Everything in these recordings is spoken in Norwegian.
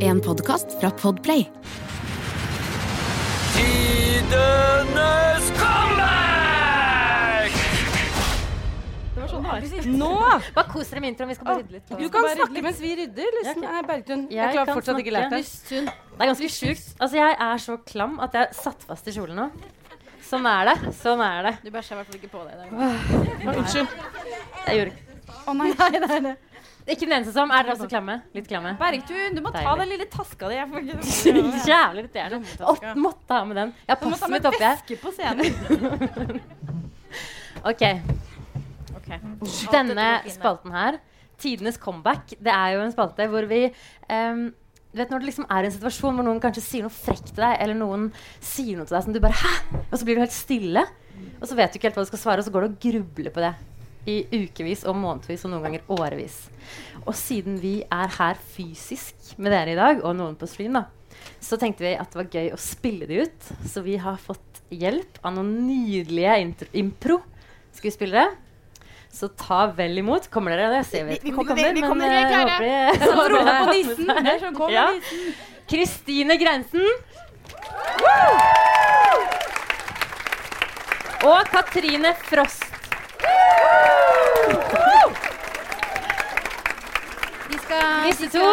En podkast fra Podplay. Tidenes comeback! Det var sånn det var. Nå! Bare kos dere med introen. Vi skal bare rydde litt. Du kan snakke mens vi rydder. Liksom. Nei, Bergtun. Jeg, Jeg klarer kan fortsatt ikke lært det. Det er ganske sjukt. Altså, jeg er så klam at jeg satt fast i kjolen nå. Sånn er det. Sånn er det. Du bæsja i hvert fall ikke på deg i dag. Unnskyld. Jeg gjorde ikke Å nei. Ikke den eneste som. Er dere også klamme? Litt klamme? Bergtun, du må ta den lille taska di. Jeg får ikke Jævlig irriterende. Å, måtte ha med den. Jeg har Du må ta passet med mitt oppi her. på scenen. OK. Ok. Denne spalten her, Tidenes comeback, det er jo en spalte hvor vi um, du vet Når det liksom er en situasjon hvor noen kanskje sier noe frekt til deg, eller noen sier noe til deg som du bare Hæ? Og så blir du helt stille. Og så vet du ikke helt hva du skal svare, og så går du og grubler på det i ukevis og månedsvis og noen ganger årevis. Og siden vi er her fysisk med dere i dag, og noen på stream, da, så tenkte vi at det var gøy å spille det ut. Så vi har fått hjelp av noen nydelige impro-skuespillere. Så ta vel imot. Kommer dere? Det ser vi Vi- vi kommer, vi- kommer, men, vi er eh, klare. håper roper på nissen. Det er Ja. nissen. Kristine Grensen. Og Katrine Frost. Vi skal Disse to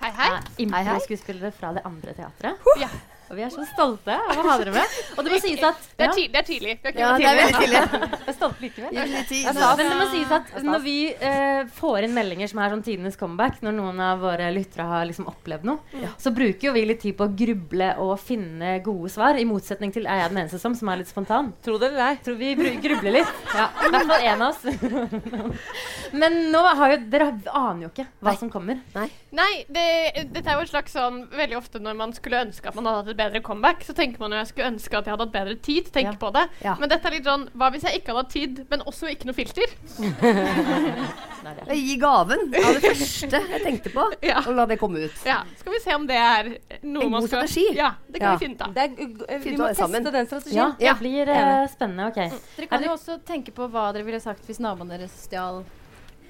Hei, hei. Ja, impro-skuespillere fra det andre teatret. Ja. Og vi er så stolte av å ha dere med. Og det må sies at Det er, ty det er tidlig. Vi er ikke Ja, noe det er veldig er stolte likevel. Men det må sies at når vi eh, får inn meldinger som er sånn tidenes comeback, når noen av våre lyttere har liksom opplevd noe, så bruker jo vi litt tid på å gruble og finne gode svar, i motsetning til er jeg den eneste som, som er litt spontan. Tro det eller ei. Tror vi grubler litt. Ja, I hvert fall én av oss. Men nå har jo dere aner jo ikke hva som kommer. Nei, det, dette er jo et slags sånn Veldig ofte når man skulle ønske at man hadde hatt bedre comeback, så tenker man jo jeg skulle ønske at jeg hadde hatt bedre tid til å tenke Ja. på det. Ja. Men dette er litt sånn Hva hvis jeg ikke hadde hatt tid, men også ikke noe filter? Er gir gaven av det første jeg tenkte på, Ja. og la det komme ut. Ja, Skal vi se om det er noe En man god strategi. Ja, det kan Ja. vi finne ut av. Uh, vi må teste sammen. den strategien. Ja, Ja. det blir uh, spennende. Ok. Dere kan jo også tenke på hva dere ville sagt hvis naboen deres stjal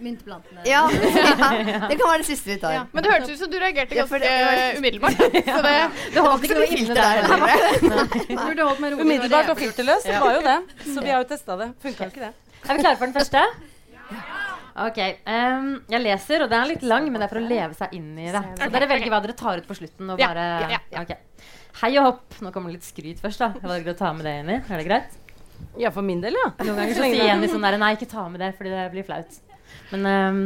myntplantene. Ja, ja, det kan være det siste vi tar. Ja. Men det hørtes ut som du reagerte Ja, ganske for det- det umiddelbart. Så det Det holdt ikke noe filter der heller. Umiddelbart og filterløs det filterløst. Det var jo det. Så vi har jo testa det. Funka jo ikke det. Er vi klare for den første? Ok. Um, jeg leser, og den er litt lang, men det er for å leve seg inn i det. Så dere velger hva dere tar ut på slutten. Og bare, ja, ja. Hei og hopp. Nå kommer det litt skryt først. da Jeg valgte å ta med det inni. Er det greit? Ja, for min del, ja. Noen ganger så sier Jenny sånn der Nei, ikke ta med det, fordi det blir flaut. Men um,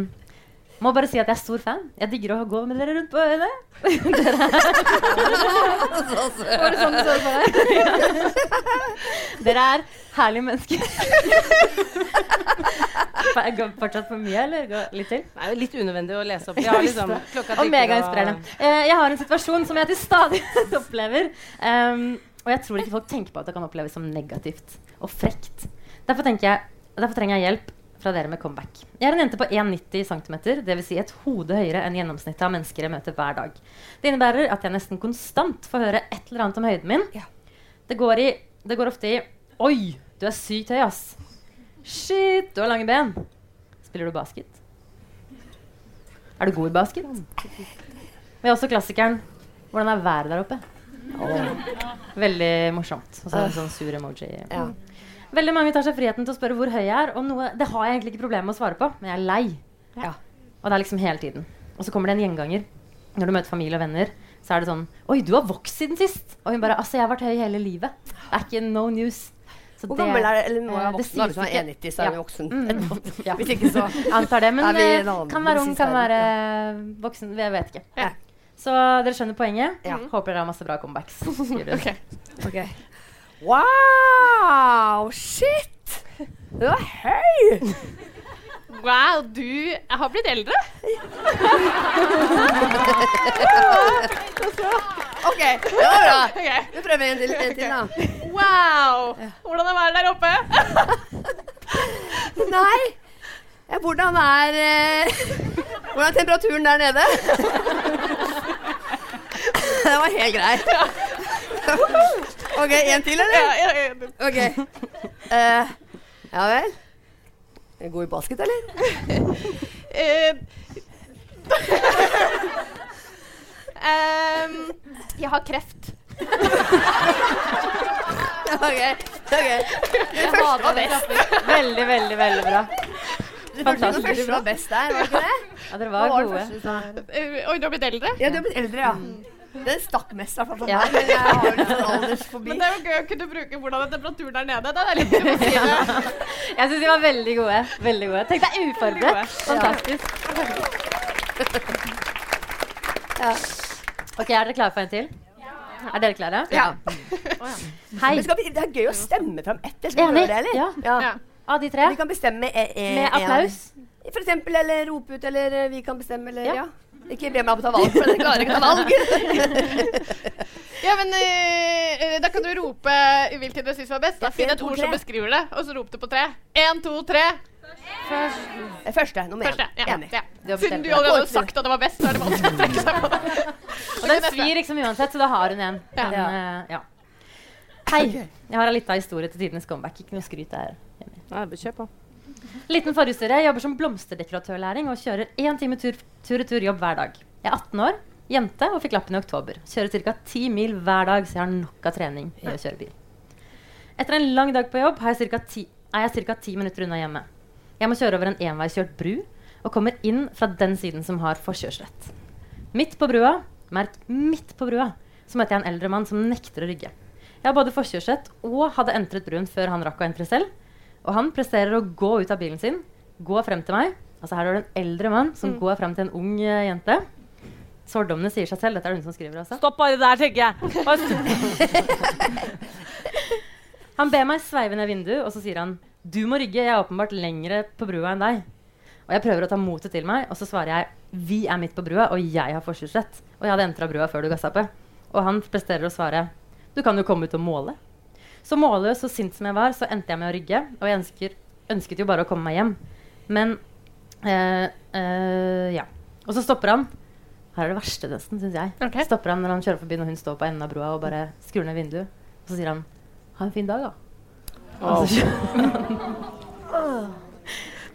må bare si at jeg er stor fan. Jeg digger å gå med dere rundt på øyene. Var det sånn du så det for deg? Dere er herlige mennesker. jeg Går fortsatt for mye, eller går litt til? Det er jo litt unødvendig å lese opp. Har liksom Og megainspirerende. Eh, jeg har en situasjon som jeg til stadighet opplever. Um, og jeg tror ikke folk tenker på at det kan oppleves som negativt og frekt. Derfor, jeg, derfor trenger jeg hjelp fra dere med comeback. Jeg er en jente på 1,90 cm, dvs. Si et hode høyere enn gjennomsnittet av mennesker jeg møter hver dag. Det innebærer at jeg nesten konstant får høre et eller annet om høyden min. Det, går i, det går ofte i Oi, du er sykt høy, ass. Shit, du har lange ben. Spiller du basket? Er du god i basket? Vi har også klassikeren Hvordan er været der oppe? Veldig morsomt. Og så en sånn sur emoji. Ja. Veldig mange tar seg friheten til å spørre hvor høy jeg er. Og noe, det har jeg egentlig ikke problemer med å svare på, men jeg er lei. Ja. Og det er liksom hele tiden. Og så kommer det en gjenganger. Når du møter familie og venner, så er det sånn Oi, du har vokst siden sist! Og hun bare Altså, jeg har vært høy hele livet. Det er ikke no news. Så Hvor gammel er det? Eller nå er jeg voksen? Hvis du er sies 1,90, så er Ja. vi voksen. Mm. Ja. Hvis ikke så Antar det. Men Er vi eh, en annen kan være ung, kan være voksen. Jeg vet ikke. Ja. Så dere skjønner poenget? Ja. Håper dere har masse bra comebacks. okay. hun. Wow! Shit! Du er høy! Wow, du Jeg har blitt eldre. OK. Det var bra. Vi prøver en til, en til da. Wow! Hvordan er været der oppe? Nei. Hvordan er eh, Hvordan er temperaturen der nede? Den var helt grei. OK, en til, eller? Ja, ja, ja. OK. Eh, ja vel. Er du God i basket, eller? Eh, ehm, jeg har kreft. OK. ok. Det første var best. Veldig, veldig, veldig bra. Fantastisk. første var best der, var det ikke det? Ja, dere var var gode. du? Eh, Oi, du har blitt eldre? Ja, du har blitt eldre, ja. Den stakk mest, i hvert fall for Ja. meg. Men jeg har jo litt sånn aldersfobi. Men det er jo gøy å kunne bruke hvordan er temperaturen der nede. Det er litt. Jeg syns de var veldig gode. Veldig gode. Tenk deg uforberedt. Fantastisk. Ja. Ok, Er dere klare for en til? Er dere klare? Ja. Hei. Men skal vi, det er gøy å stemme fram ett. Skal vi gjøre det, eller? Ja. Ja. Av de tre. Vi kan bestemme e e Med applaus. For eksempel, eller rope ut, eller eh, vi kan bestemme, eller Ja. ja. Ikke be meg om å ta valg, for jeg klarer ikke å ta valg. Ja, men eh, eh, Da kan du rope hvilket du syns var best. Da Finn et ord som beskriver det, og så rop det på tre. Én, to, tre. Første. Første. Nummer én. Ja. Enig. ja. Du Siden du allerede hadde sagt at det var best, så er det vanskelig å trekke seg på det. Og den svir liksom uansett, så da har hun en. Ja. en uh, ja. Hei. Jeg har en liten historie til tidenes comeback. Ikke noe skryt her. Ja, Kjør på. Liten forhistorie. Jeg jobber som blomsterdekoratørlæring og kjører én time tur- tur-retur jobb hver dag. Jeg er 18 år, jente og fikk lappen i oktober. Kjører ca. 10 mil hver dag, så jeg har nok av trening i å kjøre bil. Etter en lang dag på jobb har jeg cirka ti, er jeg ca. 10 minutter unna hjemme. Jeg må kjøre over en enveiskjørt bru og kommer inn fra den siden som har forkjørsrett. Midt på brua, merk midt på brua, så møter jeg en eldre mann som nekter å rygge. Jeg har både forkjørsrett og hadde entret bruen før han rakk å entre selv. Og han presterer å gå ut av bilen sin, gå frem til meg. Altså Her er det en eldre mann som går frem til en ung uh, jente. Svordommene sier seg selv. Dette er det hun som skriver også. Stopp bare der, tenker jeg. Han ber meg sveive ned vinduet, og så sier han Du må rygge, jeg er åpenbart lengre på brua enn deg. Og jeg prøver å ta motet til meg, og så svarer jeg Vi er midt på brua, og jeg har forkjørsrett. Og jeg hadde entra brua før du gassa på. Og han presterer å svare Du kan jo komme ut og måle. Så målløs og sint som jeg var, så endte jeg med å rygge. Og jeg ønsker, ønsket jo bare å komme meg hjem. Men øh, øh, Ja. Og så stopper han. Her er det verste, nesten, syns jeg. Okay. Stopper han når han kjører forbi når hun står på enden av broa og bare skrur ned vinduet. Og så sier han Ha en fin dag, da. Og kjører-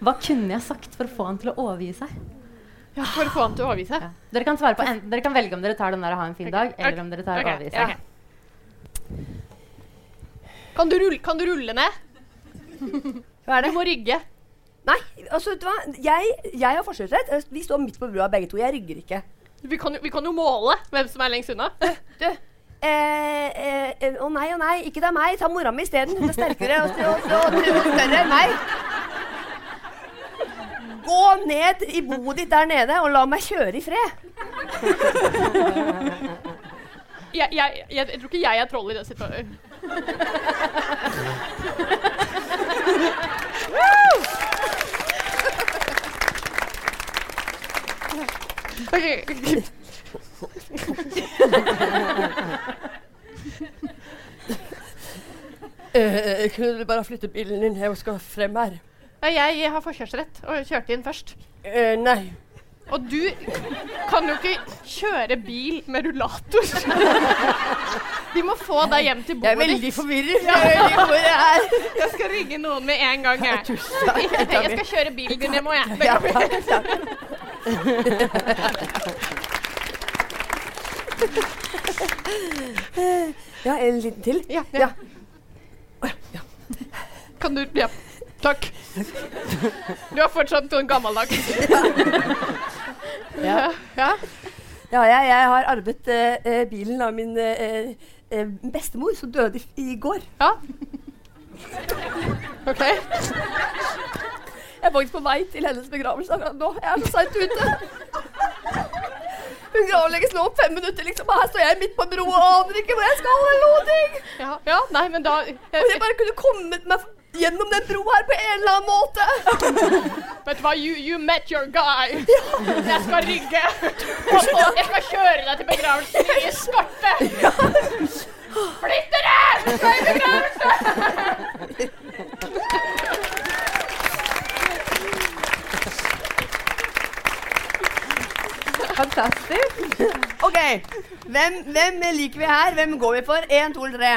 Hva kunne jeg sagt for å få han til å overgi seg? Ja, for å få han til å overgi seg. Ja. Dere, kan svare på en, dere kan velge om dere tar den der 'ha en fin okay. dag', eller om dere tar okay. 'overgi ja. Kan du, rulle, kan du rulle ned? Hva er Du må rygge. Nei, altså, vet du hva? Jeg, jeg har forkjørsrett. Vi står midt på brua begge to. Jeg rygger ikke. Vi kan, jo- vi kan jo måle hvem som er lengst unna. Du, eh, eh, eh, å nei, å nei, ikke det er meg. Ta mora mi isteden. Hun er sterkere og, og, og, og større enn meg. Gå ned i boet ditt der nede og la meg kjøre i fred. Jeg, jeg, jeg, jeg tror ikke jeg er troll i den situasjonen. Ok. Eh, kunne du bare flytte bilen din? Jeg skal frem her. Ja, jeg har forkjørsrett og kjørte inn først. Eh, nei. Og du kan jo ikke kjøre bil med rullator. Vi må få deg hjem til Jeg er bordet ditt. forvirret. Jeg er veldig forvirret. jeg. Jeg skal ringe noen med en gang. Jeg, jeg skal kjøre bilen din hjem òg, jeg. Ja. Ja, en liten til? Ja, Ja. ja. Kan du Ja. Takk. Du er fortsatt sånn gammeldags. Ja. ja. Ja, jeg, jeg har arvet eh, eh, bilen av min eh, eh, bestemor, som døde i, i går. ja. OK. Jeg er faktisk på vei til hennes begravelse akkurat nå. Jeg er så seint ute. Hun gravlegges nå om fem minutter, liksom. Og her står jeg midt på en bro og aner ikke hvor jeg skal eller noen ting. Ja, ja, nei, men da Og jeg bare kunne kommet meg gjennom den broa her på en eller annen måte. Vet du hva, you, you met your guy. Jeg skal rygge. Jeg skal kjøre deg til begravelsen i eskorte. Flytt dere! Vi skal i begravelse! Fantastisk. OK. Hvem, hvem liker vi her? Hvem går vi for? Én, to eller tre?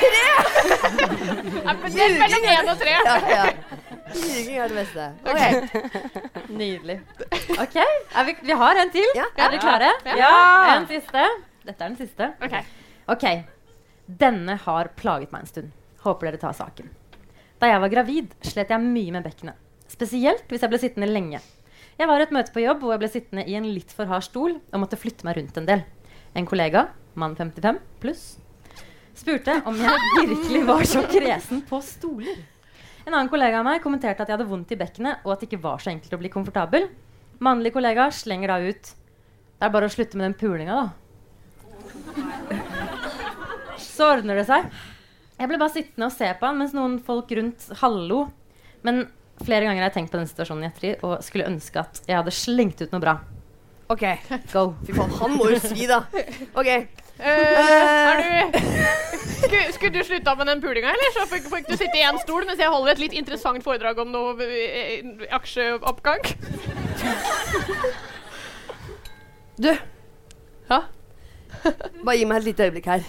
Tre! Er mellom én og tre. Ja, ja. Ljuging er det beste. OK. Nydelig. OK, er vi, vi har en til. Ja. Er dere klare? Ja. En siste. Dette er den siste. Ok. OK. Denne har plaget meg en stund. Håper dere tar saken. Da jeg var gravid, slet jeg mye med bekkenet. Spesielt hvis jeg ble sittende lenge. Jeg var i et møte på jobb hvor jeg ble sittende i en litt for hard stol og måtte flytte meg rundt en del. En kollega, mann 55 pluss, spurte om jeg virkelig var så kresen på stoler. En annen kollega av meg kommenterte at jeg hadde vondt i bekkenet og at det ikke var så enkelt å bli komfortabel. Mannlig kollega slenger da ut Det er bare å slutte med den pulinga, da. Så ordner det seg. Jeg ble bare sittende og se på han mens noen folk rundt hallo. Men flere ganger har jeg tenkt på den situasjonen i ettertid og skulle ønske at jeg hadde slengt ut noe bra. OK. Go. Fy faen, han må jo svi, da. OK. Er du skulle, skulle du slutta med den pulinga, eller? Så fikk, fikk du sitte i én stol mens jeg holder et litt interessant foredrag om noe eh, aksjeoppgang. Du, Ja? bare gi meg et lite øyeblikk her.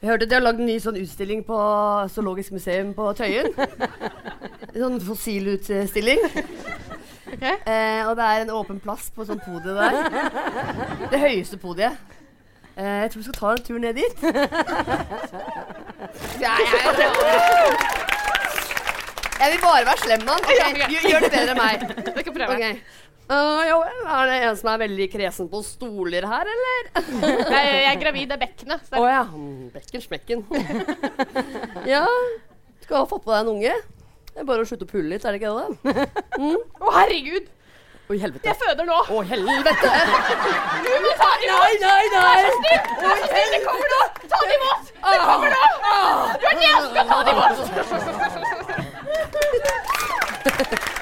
Jeg hørte de har lagd en ny sånn utstilling på Zoologisk museum på Tøyen. En sånn fossilutstilling. Ok. Eh, og det er en åpen plass på sånn podie der. Det høyeste podiet. Eh, jeg tror vi skal ta en tur ned dit. Ja, ja, ja. Jeg vil bare være slem med han. Ja, Ok, ok. gjør, det bedre enn meg. Vi kan prøve. Okay. Uh, jo, er det en som er veldig kresen på stoler her, eller? Jeg, jeg er gravid, det er bekkenet. Å oh, ja. Mm, Bekken smekken. ja. Skal ha fått på deg en unge. Det er bare å slutte å pulle litt, er det ikke det? Å, herregud! Oh, helvete. Jeg føder nå. Å, helvete! Du må ta det imot! Nei, nei, nei! Vær så snill, det kommer nå! Ta det imot! Det kommer nå! Du er den eneste som ta det imot!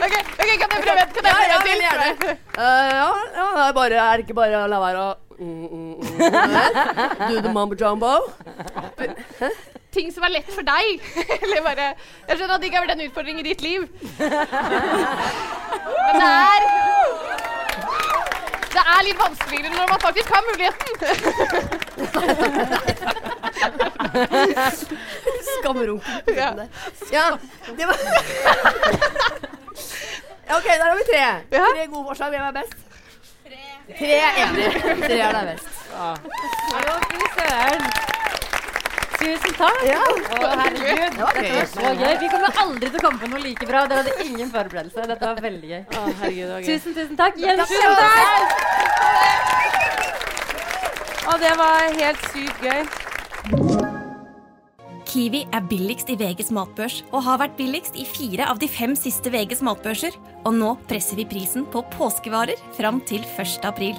OK, ok, kan jeg prøve kan jeg prøve ja, en til? gjerne. Uh, ja, ja, det er, bare, er det ikke bare å la være å mm, mm, mm, Do the mumbo jumbo. Ting som er lett for deg. Eller bare Jeg skjønner at det ikke har vært en utfordring i ditt liv. Men det er Det er litt vanskeligere når man faktisk har muligheten. Skamrunken. Ja. Ja, det var OK, der har vi tre. Ja. Tre gode forslag. Hvem er best? Tre er enig. Tre er det best. Fy søren. Tusen takk. Ja. Å, herregud. Dette var så gøy. Vi kommer aldri til å komme på noe like bra. Dere hadde ingen forberedelse. Dette var veldig gøy. Å, herregud, det var gøy. Tusen, tusen takk. Jens, Tusen takk. Å, det var helt sykt gøy. Kiwi er billigst i VGs matbørs og har vært billigst i fire av de fem siste VGs matbørser. Og nå presser vi prisen på påskevarer fram til 1. april.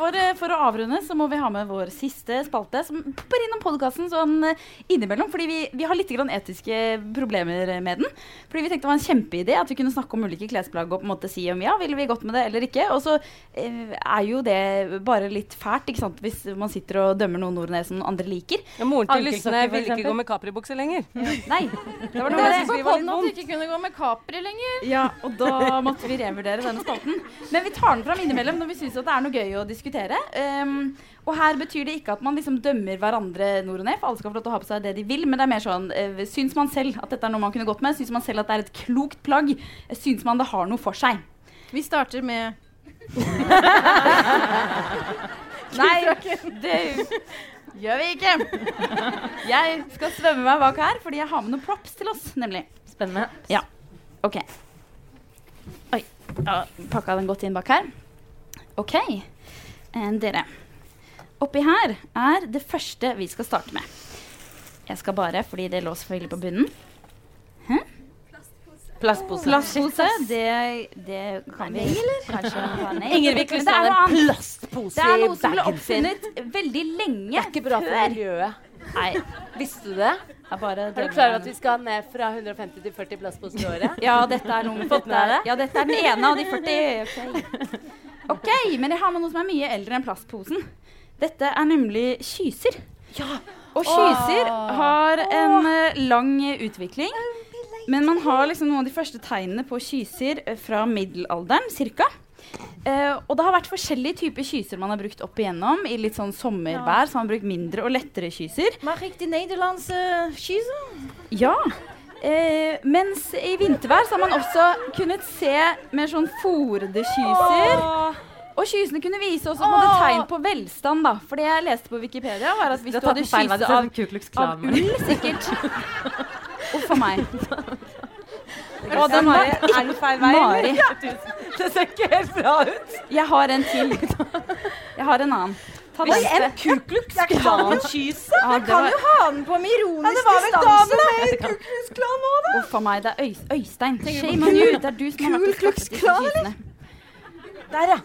For, eh, for å avrunde så må vi ha med vår siste spalte, som bare innom podkasten sånn eh, innimellom. Fordi vi, vi har litt grann etiske problemer med den. Fordi vi tenkte det var en kjempeidé at vi kunne snakke om ulike klesplagg og på en måte si om ja, ville vi gått med det eller ikke. Og så eh, er jo det bare litt fælt ikke sant? hvis man sitter og dømmer noen ord ned som andre liker. Ja, moren til Lysne ville ikke gå med Capri-bukse lenger. Nei. Det var Det noe det som vi vi var var litt litt At du ikke kunne gå med Capri lenger. ja, og da måtte vi revurdere denne spalten. Men vi tar den fram innimellom når vi syns det er noe gøy å diskutere. Um, og her betyr det ikke at man liksom dømmer hverandre nord og ned, for alle skal få lov til å ha på seg det de vil, men det er mer sånn uh, Syns man selv at dette er noe man kunne gått med? Syns man selv at det er et klokt plagg? Syns man det har noe for seg? Vi starter med Nei, det gjør vi ikke. Jeg skal svømme meg bak her fordi jeg har med noen props til oss, nemlig. Spennende. Ja. OK. Oi. Da pakka den godt inn bak her. OK. Dere. Oppi her er det første vi skal starte med. Jeg skal bare, fordi det lå selvfølgelig på bunnen. Hæ? Plastpose. Plastpose, det, det kan vi kanskje ta ned. Ingen vil Men ikke det er en noe annet. Det er noe som ble oppfunnet veldig lenge Det er ikke bra for miljøet. Nei. Visste du det? Er, Er du klar over at vi skal ned fra 150 til 40 plastposer i året? Ja, dette er, noe, Fått dette med er, det? ja, dette er den ene av de 40. Ok, Ok, men jeg har med noe som er mye eldre enn plastposen. Dette er nemlig kyser. Ja. Og kyser har en eh, lang utvikling. Men man har liksom noen av de første tegnene på kyser eh, fra middelalderen cirka. Eh, og det har vært forskjellige typer kyser man har brukt opp igjennom. I litt sånn sommervær så har man brukt mindre og lettere kyser. Mag riktig de Nederlandse kyser? Ja. Eh, mens i vintervær så har man også kunnet se mer sånn fòrede kyser. Og kysene kunne vise oss tegn på velstand, da. For det jeg leste på Wikipedia, var at hvis Du hadde kyse av, av ull, sikkert Uff a meg. Og den var er feil vei? Mari. Det ser ikke helt bra ut. Jeg har en til. Jeg har en annen. Ta er en Ku Klux Klan-kyse? Ja, det var, ha den på med ironisk Ja, det var vel damen med Ku Klux Klan nå, da? uff a meg, det er Øystein. Shame on you. Det er du som har vært og disse Der, ja.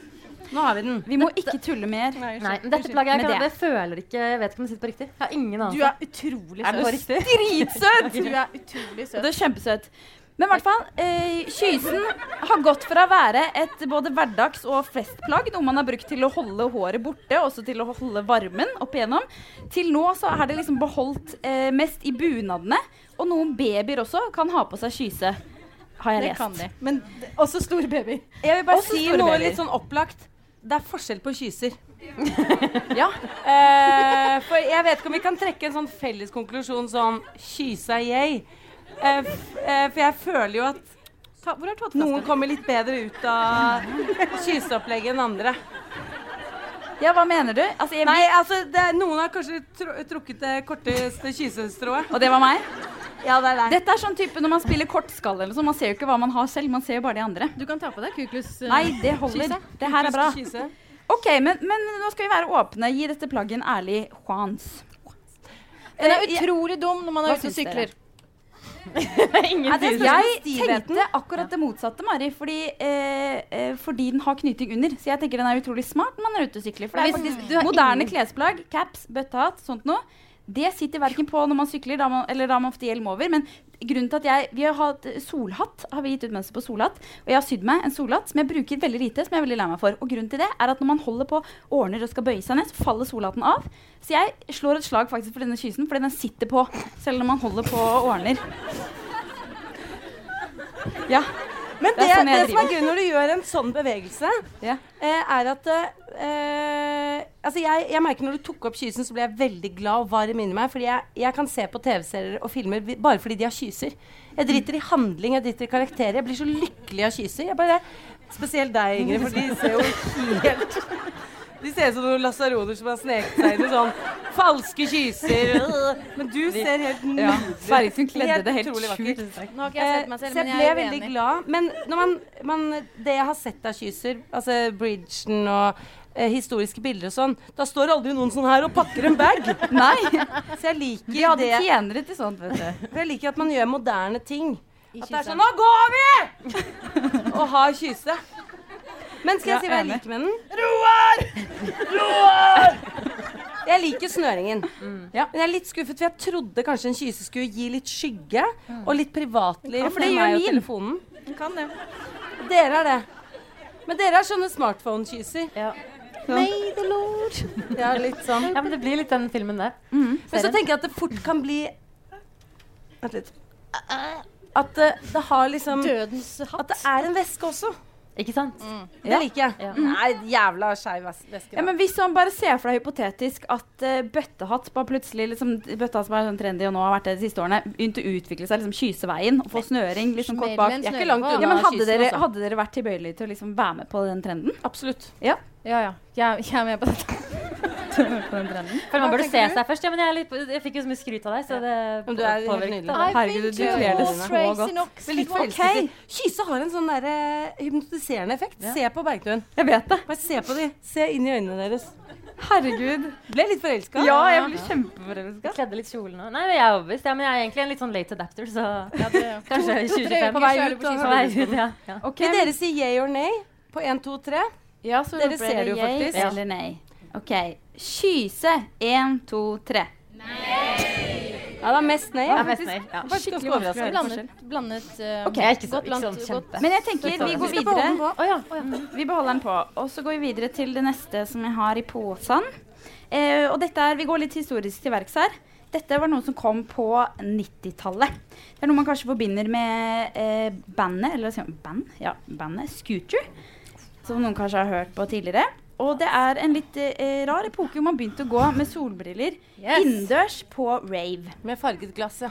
Nå har vi den. Vi må ikke tulle mer. Nei, men dette plagget jeg, det. føler ikke Jeg vet ikke om det sitter på riktig. Jeg har ingen anelse. Du er utrolig Er du Dritsøt! Du er utrolig søt. Det er kjempesøt. Men i hvert fall, eh, kysen har gått fra å være et både hverdags- og festplagg, noe man har brukt til å holde håret borte, også til å holde varmen opp igjennom, til nå så er det liksom beholdt eh, mest i bunadene. Og noen babyer også kan ha på seg kyse, har jeg Det lest. kan de. Men d- også store babyer. Jeg vil bare Også si store noe babyer. litt sånn opplagt. Det er forskjell på kyser. Ja. Eh, for jeg vet ikke om vi kan trekke en sånn felles konklusjon sånn kyse er jeg. Eh, eh, for jeg føler jo at Ta, hvor er noen kommer litt bedre ut av kyseopplegget enn andre. ja, hva mener du? Altså, jeg, Nei, altså det Noen har kanskje tr trukket det korteste kysestrået. og det var meg? Ja, det er deg. Dette er sånn type når man spiller kortskall eller sånn. Man ser jo ikke hva man har selv, man ser jo bare de andre. Du kan ta på deg kuklus. uh, Nei, det holder. kyse. Det her er bra. Kyse. Ok, men, men nå skal vi være åpne. Gi dette plagget en ærlig chance. Den er utrolig dum når man er ute og sykler. dere? Ingen det jeg tenkte akkurat det motsatte, Mari. Fordi, eh, eh, fordi den har knyting under. Så jeg tenker den er utrolig smart når man er ute og sykler. For det er faktisk moderne klesplagg, caps, bøttehatt, sånt noe. Det sitter verken på når man sykler, da man, eller da man ofte hjelm over. Men grunnen til at jeg Vi har hatt solhatt, har vi gitt ut mønster på solhatt. Og jeg har sydd meg en solhatt som jeg bruker veldig lite, som jeg er veldig lei meg for. Og grunnen til det er at når man holder på ordner og skal bøye seg ned, så faller solhatten av. Så jeg slår et slag faktisk for denne kysen, fordi den sitter på selv når man holder på og ordner. Ja. Men Det det, er sånn det, som er gøy når du gjør en sånn bevegelse, Ja. eh, er at eh, Altså, jeg, jeg merker når du tok opp kysen, så ble jeg veldig glad og varm inni meg. Fordi jeg, jeg kan se på TV-serier og filmer bare fordi de har kyser. Jeg driter i handling, jeg driter i karakterer. Jeg blir så lykkelig av kyser. Jeg bare, spesielt deg, Ingrid, for de ser jo helt De ser ut som noen lasaroner som har sneket seg inn i sånn falske kyser. Men du ser helt Ja, nydelig kledde det helt meg Eh, så jeg ble veldig glad. Men når man, man, det jeg har sett av kyser, altså Bridgen og eh, historiske bilder og sånn, da står aldri noen sånn her og pakker en bag. Nei. Så jeg liker Vi hadde det. tjenere til sånt, vet du. For jeg liker at man gjør moderne ting. I At det er sånn Nå går vi! og har kyse. Men skal jeg si hva jeg liker med den? Roar! Roar! Jeg liker snøringen. Ja. Men jeg er litt skuffet, for jeg trodde kanskje en kyse skulle gi litt skygge og litt privatliv Ja, for det gjør min. Den Kan det. Dere er det. Men dere er sånne smartphone-kyser. Ja. May the Lord. Ja, litt sånn. ja, men det blir litt den filmen der. Men så tenker jeg at det fort kan bli Vent litt. At det, det har liksom Dødens hatt. At det er en veske også. Ikke sant? Det liker jeg. Ja. Nei, jævla skeiv veske. Ja, men Hvis man bare ser for deg hypotetisk at uh, bøttehatt bare plutselig liksom, Bøttehatt som er sånn trendy og nå har vært det de siste årene, begynte å utvikle seg liksom kyseveien og få snøring liksom kort bak. Jeg er ikke langt unna. Ja, men hadde kysen, dere, altså. hadde dere vært tilbøyelige til å liksom være med på den trenden? Absolutt. Ja. Ja, ja. Jeg, jeg er med på dette. på den trenden. For man bør burde se du? seg først. Ja, men jeg, litt, jeg fikk jo så mye skryt av deg, så det Men du er helt nydelig. Herregud, du kler det så godt. Men litt forelsket. Kyse har en sånn der, uh, hypnotiserende effekt. Ja. Se på Bergtun. Jeg vet det. Bare se på de. Se inn i øynene deres. Herregud. Ble litt forelska. Ja, jeg ble kjempeforelska. Kledde litt kjolen òg. Nei, jeg er overbevist. Ja, men jeg er egentlig en litt sånn late adapter, så kanskje i 2025. På vei ut, På vei ut, ja. ja. Vil dere si yay or nay på 1, 2, 3? Ja, så Dere ser det jo faktisk. Eller nei. OK. Kyse. Én, to, tre. Ja, det er mest nei. Ja, mest nei, ja. Skikkelig overraskende. Blandet, blandet uh, okay. Ikke så, godt ikke sånn godt- Men jeg tenker vi går Vi videre. på. oh, ja. Oh, ja. Vi beholder den på. Og så går vi videre til det neste som jeg har i posen. Eh, og dette er, Vi går litt historisk til verks her. Dette var noe som kom på 90-tallet. Det er noe man kanskje forbinder med eh, bandet Eller hva sier man? Band? Ja, bandet Scooter. Som noen kanskje har hørt på tidligere. Og det er en litt eh, rar epoke hvor man begynte å gå med solbriller Yes. innendørs på rave. Med farget glass, ja.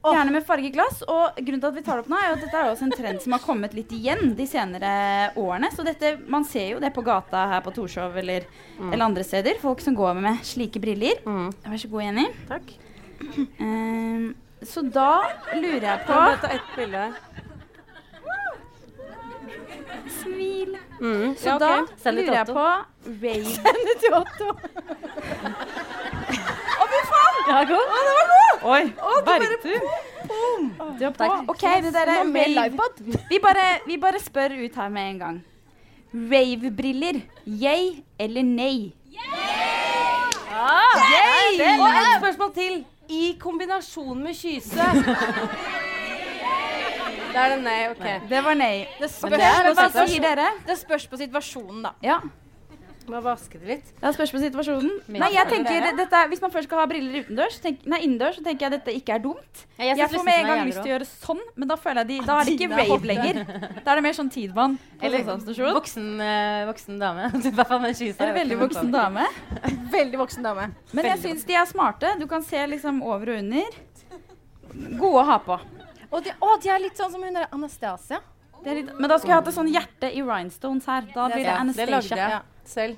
Gjerne med farget glass. Og grunnen til at vi tar det opp nå, er at dette er også en trend som har kommet litt igjen de senere årene. Så dette, man ser jo det på gata her på Torshov eller, eller andre steder. Folk som går med slike briller. Vær så god, Jenny. Takk. Ehm, så da lurer jeg på Jeg må ta ett bilde her. Smil. Mm. Så Ja, okay. da Send det til Otto. Å, Otto. faen! rave Ja, god. Oi, Bergtun. Du er på. OK, det der er rave. Vi bare, vi bare spør ut her med en gang. Rave-briller. Yay eller nei? Yay! Og et spørsmål til. I kombinasjon med kyse. Da er det nei. OK. Det var nei. Det spørs, Men det er- hva sier dere? det spørs på situasjonen, da. Ja. Må vaske det litt. Det spørs på situasjonen. Nei, jeg tenker dette, er- Hvis man først skal ha briller utendørs, tenk, nei, innendørs, så tenker jeg dette ikke er dumt. Ja, jeg Jeg, synes får med en gang lyst til å gjøre sånn, men da føler jeg de, da er det ikke rave lenger. Da er det mer sånn tidvann på Eller Sandsstasjon. voksen, eh, voksen dame. I hvert fall med kyse. Eller veldig voksen dame. Veldig voksen dame. Men jeg syns de er smarte. Du kan se liksom over og under. Gode å ha på. Og de, å, de er litt sånn som hun der Anastasia. Det er litt, men da skulle jeg hatt et sånn hjerte i rhinestones her. Da blir det Ja, det lagde jeg selv.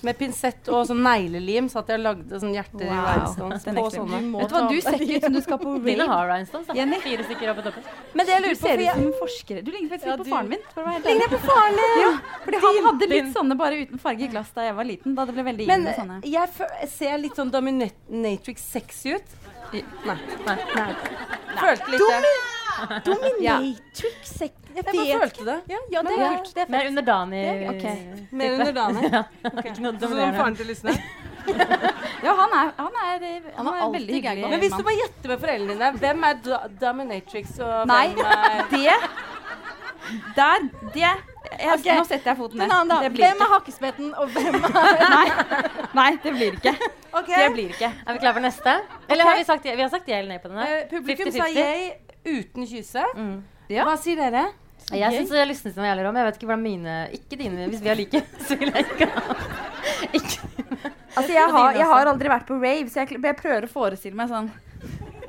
Med pinsett og sånn neglelim satt jeg og lagde sånn hjerter i rhinestones på sånne. Vet du hva, du ser ikke ut som du skal på rave. har rhinestones, da. Jenny. Fire stykker oppe på toppen. Men det jeg lurer på ser ut som en forsker. Du ligner faktisk Ja, litt på du- faren min. For å være Ligner jeg på faren din? Ja, fordi han hadde litt Din. sånne bare uten farge i glass da jeg var liten. Da det ble veldig inn med sånne. Men jeg ser litt sånn dominatrix sexy ut. Nei. nei, nei. Følte litt det. Dominatrix ja. Jeg Jeg bare følte det. Ja, ja, det er. Det er Mer underdanig. ok. Mer under dagen. Ja. Ikke noe Sånn dominerende. faren til Lysne. Ja, han er, han er, han han er veldig hyggelig. Men hvis du må gjette med foreldrene dine, hvem er do dominatrix og Nei, hvem er det Der, det jeg, okay. Nå setter jeg foten ned. Annen. Det blir Hvem er hakkespetten, og hvem er Nei, nei, det blir ikke. Det blir ikke. Er vi klare for neste? Eller har vi sagt Vi har sagt ja eller nei på den Uh. Publikum sa 50-50. jeg uten kyse. Ja. Hva sier dere? Jeg syns listen sin var jævlig rå, men jeg vet ikke hvordan mine Ikke dine, hvis vi har like, så vil jeg ikke ha Ikke Altså, jeg har, jeg har aldri vært på rave, så jeg, jeg prøver å forestille meg sånn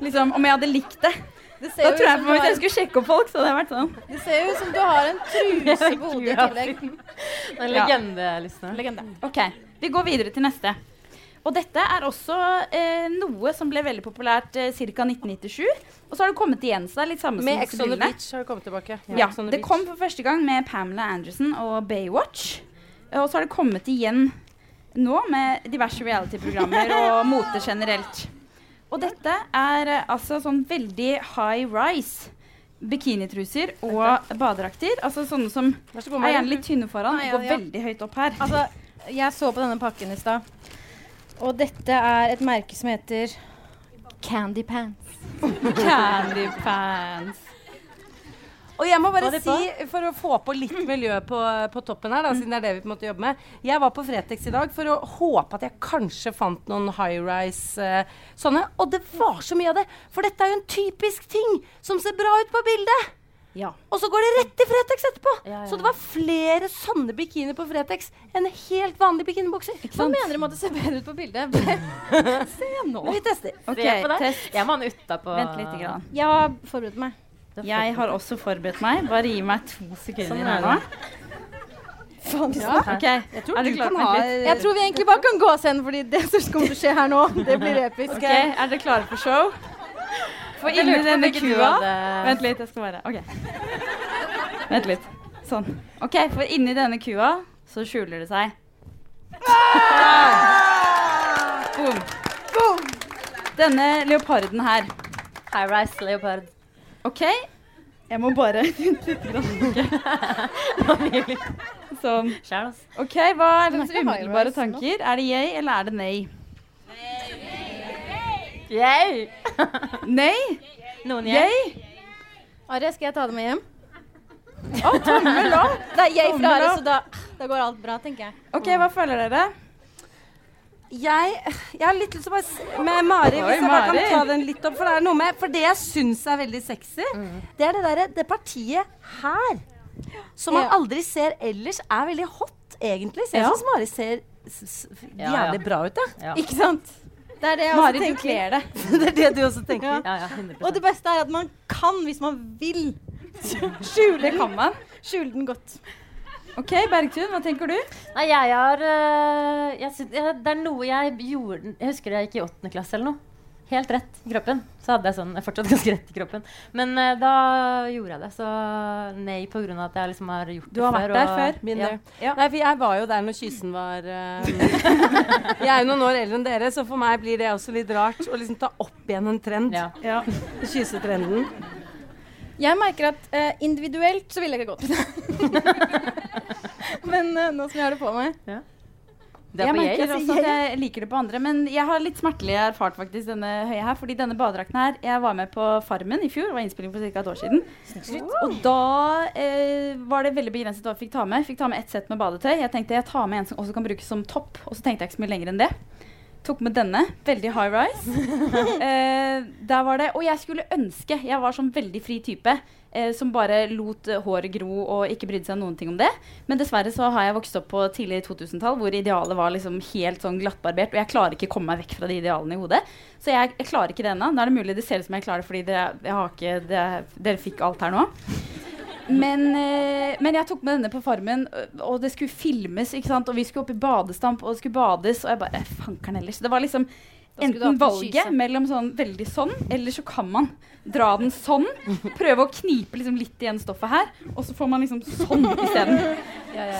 Liksom, Om jeg hadde likt det. Det Da tror jeg på Hvis jeg skulle sjekke opp folk, så hadde jeg vært sånn. det ser jo ut som du har en truse på hodet i tillegg. En legendeliste. Legende. OK, vi går videre til neste. Og dette er også eh, noe som ble veldig populært eh, ca. 1997. Og så har det kommet igjen. så det er litt samme Med som Ex on the. Beach har det kommet tilbake. Ja, ja det Beach. kom for første gang med Pamela Anderson og Baywatch. Og så har det kommet igjen nå med diverse reality-programmer og mote generelt. Og dette er eh, altså sånn veldig high rise. Bikinitruser og badedrakter. Altså sånne som god, er gjerne litt tynne foran. og ja, Går ja. veldig høyt opp her. Altså, jeg så på denne pakken i stad, og dette er et merke som heter Candy Pants. Candy pants. Og jeg må bare si, for å få på litt miljø på, på toppen her, da, siden det er det vi på en måte jobber med Jeg var på Fretex i dag for å håpe at jeg kanskje fant noen high rise uh, sånne. Og det var så mye av det! For dette er jo en typisk ting som ser bra ut på bildet! Ja. Og så går det rett til Fretex etterpå! Ja, ja, Så det var flere sånne bikinier på Fretex enn helt vanlige bikinibukser. Hva mener du med at det ser bedre ut på bildet? Se nå. Vi tester. Okay, Se på det. test. Jeg må ha den utapå. Vent litt. Grann. Jeg har forberedt meg. Jeg har også forberedt meg. Bare gi meg to sekunder Sånn her er nå. Sånn. Ja, ok. Jeg tror ha. Jeg tror vi egentlig bare kan gå oss hen, fordi det som kommer til å skje her nå, det blir episk. Ok, Er dere klare for show? For inni denne kua hadde- Vent litt, jeg skal bare OK. Vent litt. Sånn. OK, for inni denne kua så skjuler det seg Boom. Denne leoparden her. High rise leopard. OK. Jeg må bare. Sånn. OK, hva er er deres umiddelbare tanker? Er det yay, eller er det nei? Yay! Nei? Noen yay? Yay? Are, skal jeg ta det med hjem? Å, tommel opp. Det er jeg fra Are, så da, da går alt bra, tenker jeg. OK, hva føler dere? Jeg, jeg har litt lyst til å bare Med Mari, hvis jeg bare kan ta den litt opp. For det er noe med For det jeg syns er veldig sexy, det er det derre Det partiet her. Som man aldri ser ellers, er veldig hot, egentlig. Så jeg Ja. syns Mari ser jævlig bra ut, ja. Ikke sant? Det er det jeg Mari, også du kler det. det er det du også tenker. Ja. Ja, ja, Og det beste er at man kan, hvis man vil, skjule, kammaen. skjule den godt. OK, Bergtun, hva tenker du? Nei, jeg har øh, jeg synes, jeg, Det er noe jeg gjorde Jeg husker jeg gikk i åttende klasse eller noe. Helt rett i kroppen. Så hadde jeg sånn Jeg fortsatt ganske rett i kroppen. Men uh, da gjorde jeg det. Så nei på grunn av at jeg liksom har gjort det før. Du har vært før. der og- før. Been Ja. Ja. Nei, for jeg var jo der når kysen var uh, Jeg er jo noen år eldre enn dere, så for meg blir det også litt rart å liksom ta opp igjen en trend. Ja. Ja. Kysetrenden. Jeg merker at uh, individuelt så ville jeg ikke gått det. Men uh, nå som jeg har det på meg Det er Jeg på merker jeg. også at jeg liker det på andre, men jeg har litt smertelig erfart faktisk denne høye her. Fordi denne badedrakten her Jeg var med på Farmen i fjor, det var innspilling for ca. et år siden. Og da eh, var det veldig begrenset hva jeg fikk ta med. Jeg Fikk ta med ett sett med badetøy. Jeg tenkte jeg tar med en som også kan brukes som topp, og så tenkte jeg ikke så mye lenger enn det. Tok med denne. Veldig high rise. eh, der var det Og jeg skulle ønske jeg var sånn veldig fri type. Eh, som bare lot eh, håret gro og ikke brydde seg noen ting om det. Men dessverre så har jeg vokst opp på tidlig 2000-tall hvor idealet var liksom helt sånn glattbarbert. Og jeg klarer ikke å komme meg vekk fra de idealene i hodet. Så jeg, jeg klarer ikke det ennå. Nå er det mulig det ser ut som jeg klarer det fordi det, jeg har ikke, det, dere fikk alt her nå. Men, eh, men jeg tok med denne på Farmen, og det skulle filmes. Og vi skulle opp i badestamp, og det skulle bades. Og jeg bare Fankeren ellers. Det var liksom enten valget mellom sånn veldig sånn, eller så kan man dra den sånn. Prøve å knipe liksom litt igjen stoffet her, og så får man liksom sånn isteden.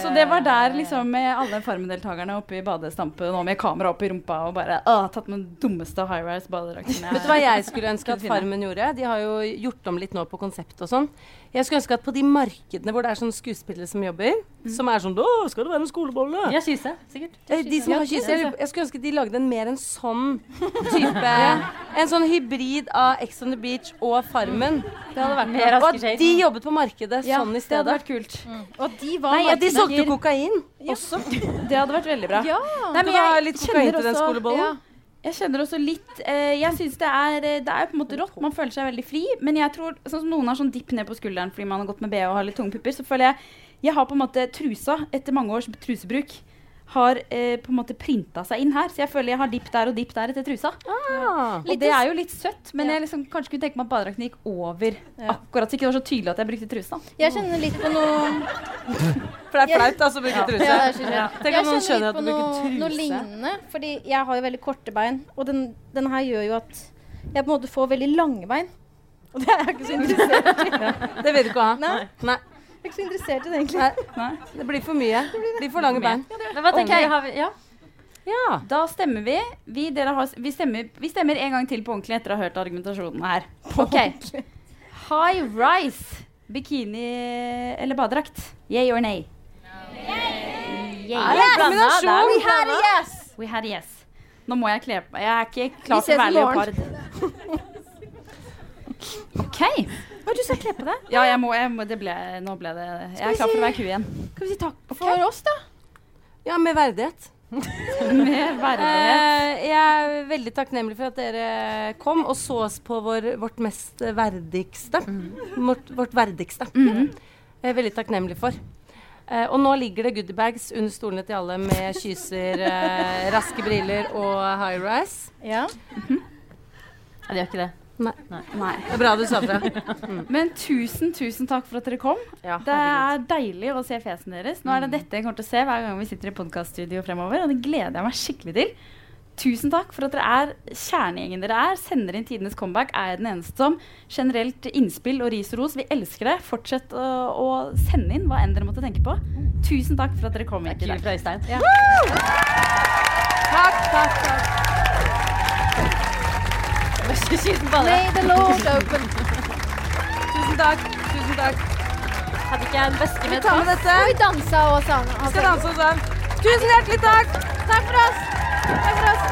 Så det var der liksom med alle Farmen-deltakerne oppe i badestampen og med kamera opp i rumpa og bare å, tatt med den dummeste high-rise badedrakten Vet du hva jeg skulle ønske at Farmen gjorde? De har jo gjort om litt nå på konsept og sånn. Jeg skulle ønske at på de markedene hvor det er sånne skuespillere som jobber, som er sånn 'Å, skal det være en skolebolle?' Har kyse, sikkert. Eh, De som har kyse. jeg, jeg skulle ønske de lagde en mer en sånn type En sånn hybrid av Ex on the Beach og Farmen. Det hadde vært mer Og at de jobbet på markedet Ja, sånn i det hadde vært kult. Og de var Nei, ja, de solgte kokain også. Det hadde vært veldig bra. Ja. Nei, Det var litt kokain til den skolebollen. ja. Jeg kjenner også litt eh, Jeg synes det er eh, Det er på en måte rått. Man føler seg veldig fri. Men jeg tror sånn som noen har sånn dipp ned på skulderen fordi man har gått med BH og har litt tunge pupper, så føler jeg Jeg har på en måte trusa, etter mange års trusebruk, har eh, på en måte printa seg inn her. Så jeg føler jeg har dipp der og dipp der etter trusa. Ah. Og det er jo litt søtt, men jeg liksom kanskje kunne tenke meg at badedrakten gikk over akkurat. Så ikke det var så tydelig at jeg brukte trusa. Jeg kjenner litt på noe For det er flaut altså, å bruke Ja, truse. Ja. Tenk om noen skjønner at på du bruker noe, noe lignende. Fordi jeg har jo veldig korte bein, og den, den her gjør jo at jeg på en måte får veldig lange bein. Og det er jeg ikke så interessert i. Det vil du ikke ha. Nei. Nei. Jeg er ikke så interessert i det, egentlig. Nei. Det blir for mye. Det blir for lange bein. Men hva tenker Ok. Har vi, ja? Ja. Da stemmer vi. Vi, dere har, vi, stemmer, vi stemmer en gang til på ordentlig etter å ha hørt argumentasjonen her. Ok. High rise, bikini eller badedrakt? Yay or nay? Yay. Er det det kombinasjon? blanda? We had a yes! We had a yes. Nå må jeg kle på meg. Jeg er ikke klar Vi til å være leopard. OK. Hva du skal kle på deg? Ja, jeg må, jeg må det ble, nå ble det Jeg er klar for å være ku igjen. Skal vi si takk for oss, da? Ja, med verdighet. Med verdighet. Uh, jeg er veldig takknemlig for at dere kom og så oss på vår, vårt mest verdigste. Vårt, vårt verdigste. Jeg er veldig takknemlig for. Uh, og nå ligger det goodiebags under stolene til alle med kyser, uh, raske briller og high rise. Ja. Ja, det gjør ikke det. Nei. Nei. Det er bra du sa fra. Men tusen, tusen takk for at dere kom. det er deilig å se fjesene deres. Nå er det dette jeg kommer til å se hver gang vi sitter i podkaststudio fremover, og det gleder jeg meg skikkelig til. Tusen takk for at dere er kjernegjengen dere er. Sender inn tidenes comeback. Er jeg den eneste som generelt innspill og ris og ros. Vi elsker det. Fortsett å, å sende inn hva enn dere måtte tenke på. Tusen takk for at dere kom Takk, i fra Øystein. Ja. Takk, takk, takk. May the Lord open. Tusen takk. Tusen takk. Hadde ikke jeg en veske Vi med tar med pass? Og Vi dansa og sang. Vi skal danse og sang. Tusen hjertelig takk. Takk for oss. Takk for oss.